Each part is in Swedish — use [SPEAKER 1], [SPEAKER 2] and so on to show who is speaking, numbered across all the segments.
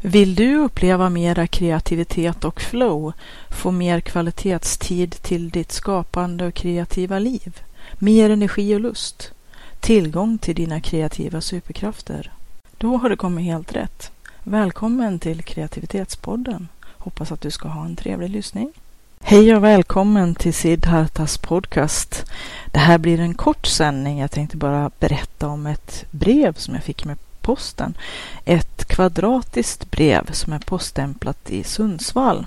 [SPEAKER 1] Vill du uppleva mera kreativitet och flow, få mer kvalitetstid till ditt skapande och kreativa liv, mer energi och lust, tillgång till dina kreativa superkrafter? Då har du kommit helt rätt. Välkommen till Kreativitetspodden. Hoppas att du ska ha en trevlig lyssning. Hej och välkommen till Siddhartas podcast. Det här blir en kort sändning. Jag tänkte bara berätta om ett brev som jag fick med posten. Ett kvadratiskt brev som är poststämplat i Sundsvall.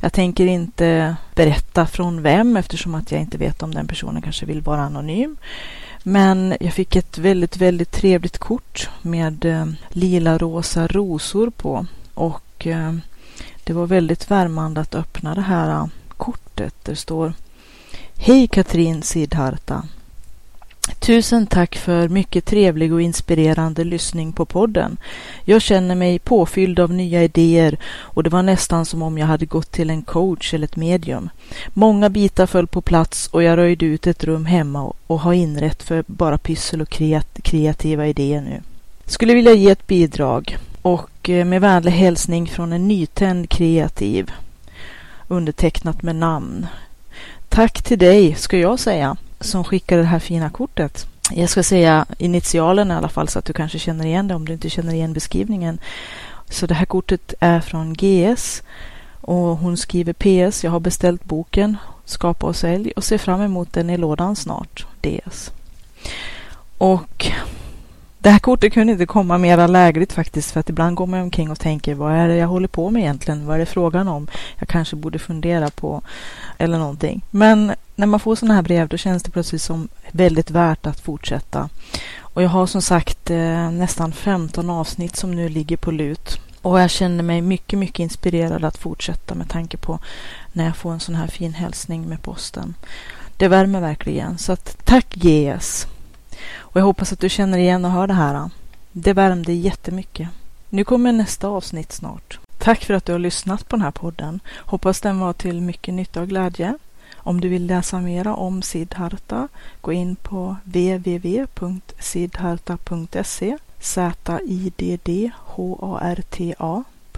[SPEAKER 1] Jag tänker inte berätta från vem eftersom att jag inte vet om den personen kanske vill vara anonym. Men jag fick ett väldigt, väldigt trevligt kort med eh, lila rosa rosor på och eh, det var väldigt värmande att öppna det här eh, kortet. Det står Hej Katrin Sidharta. Tusen tack för mycket trevlig och inspirerande lyssning på podden. Jag känner mig påfylld av nya idéer och det var nästan som om jag hade gått till en coach eller ett medium. Många bitar föll på plats och jag röjde ut ett rum hemma och har inrett för bara pyssel och kreativa idéer nu. Skulle vilja ge ett bidrag och eh, med vänlig hälsning från en nytänd kreativ undertecknat med namn. Tack till dig, ska jag säga som skickade det här fina kortet. Jag ska säga initialen i alla fall så att du kanske känner igen det om du inte känner igen beskrivningen. Så det här kortet är från GS och hon skriver PS. Jag har beställt boken Skapa och sälj och ser fram emot den i lådan snart. DS. Och det här kortet kunde inte komma mera lägligt faktiskt för att ibland går man omkring och tänker vad är det jag håller på med egentligen? Vad är det frågan om? Jag kanske borde fundera på eller någonting. Men när man får sådana här brev då känns det plötsligt som väldigt värt att fortsätta. Och jag har som sagt eh, nästan 15 avsnitt som nu ligger på lut. Och jag känner mig mycket, mycket inspirerad att fortsätta med tanke på när jag får en sån här fin hälsning med posten. Det värmer verkligen. Så att tack GS! Och jag hoppas att du känner igen och hör det här. Det värmde jättemycket. Nu kommer nästa avsnitt snart. Tack för att du har lyssnat på den här podden. Hoppas den var till mycket nytta och glädje. Om du vill läsa mera om Siddharta, gå in på www.siddharta.se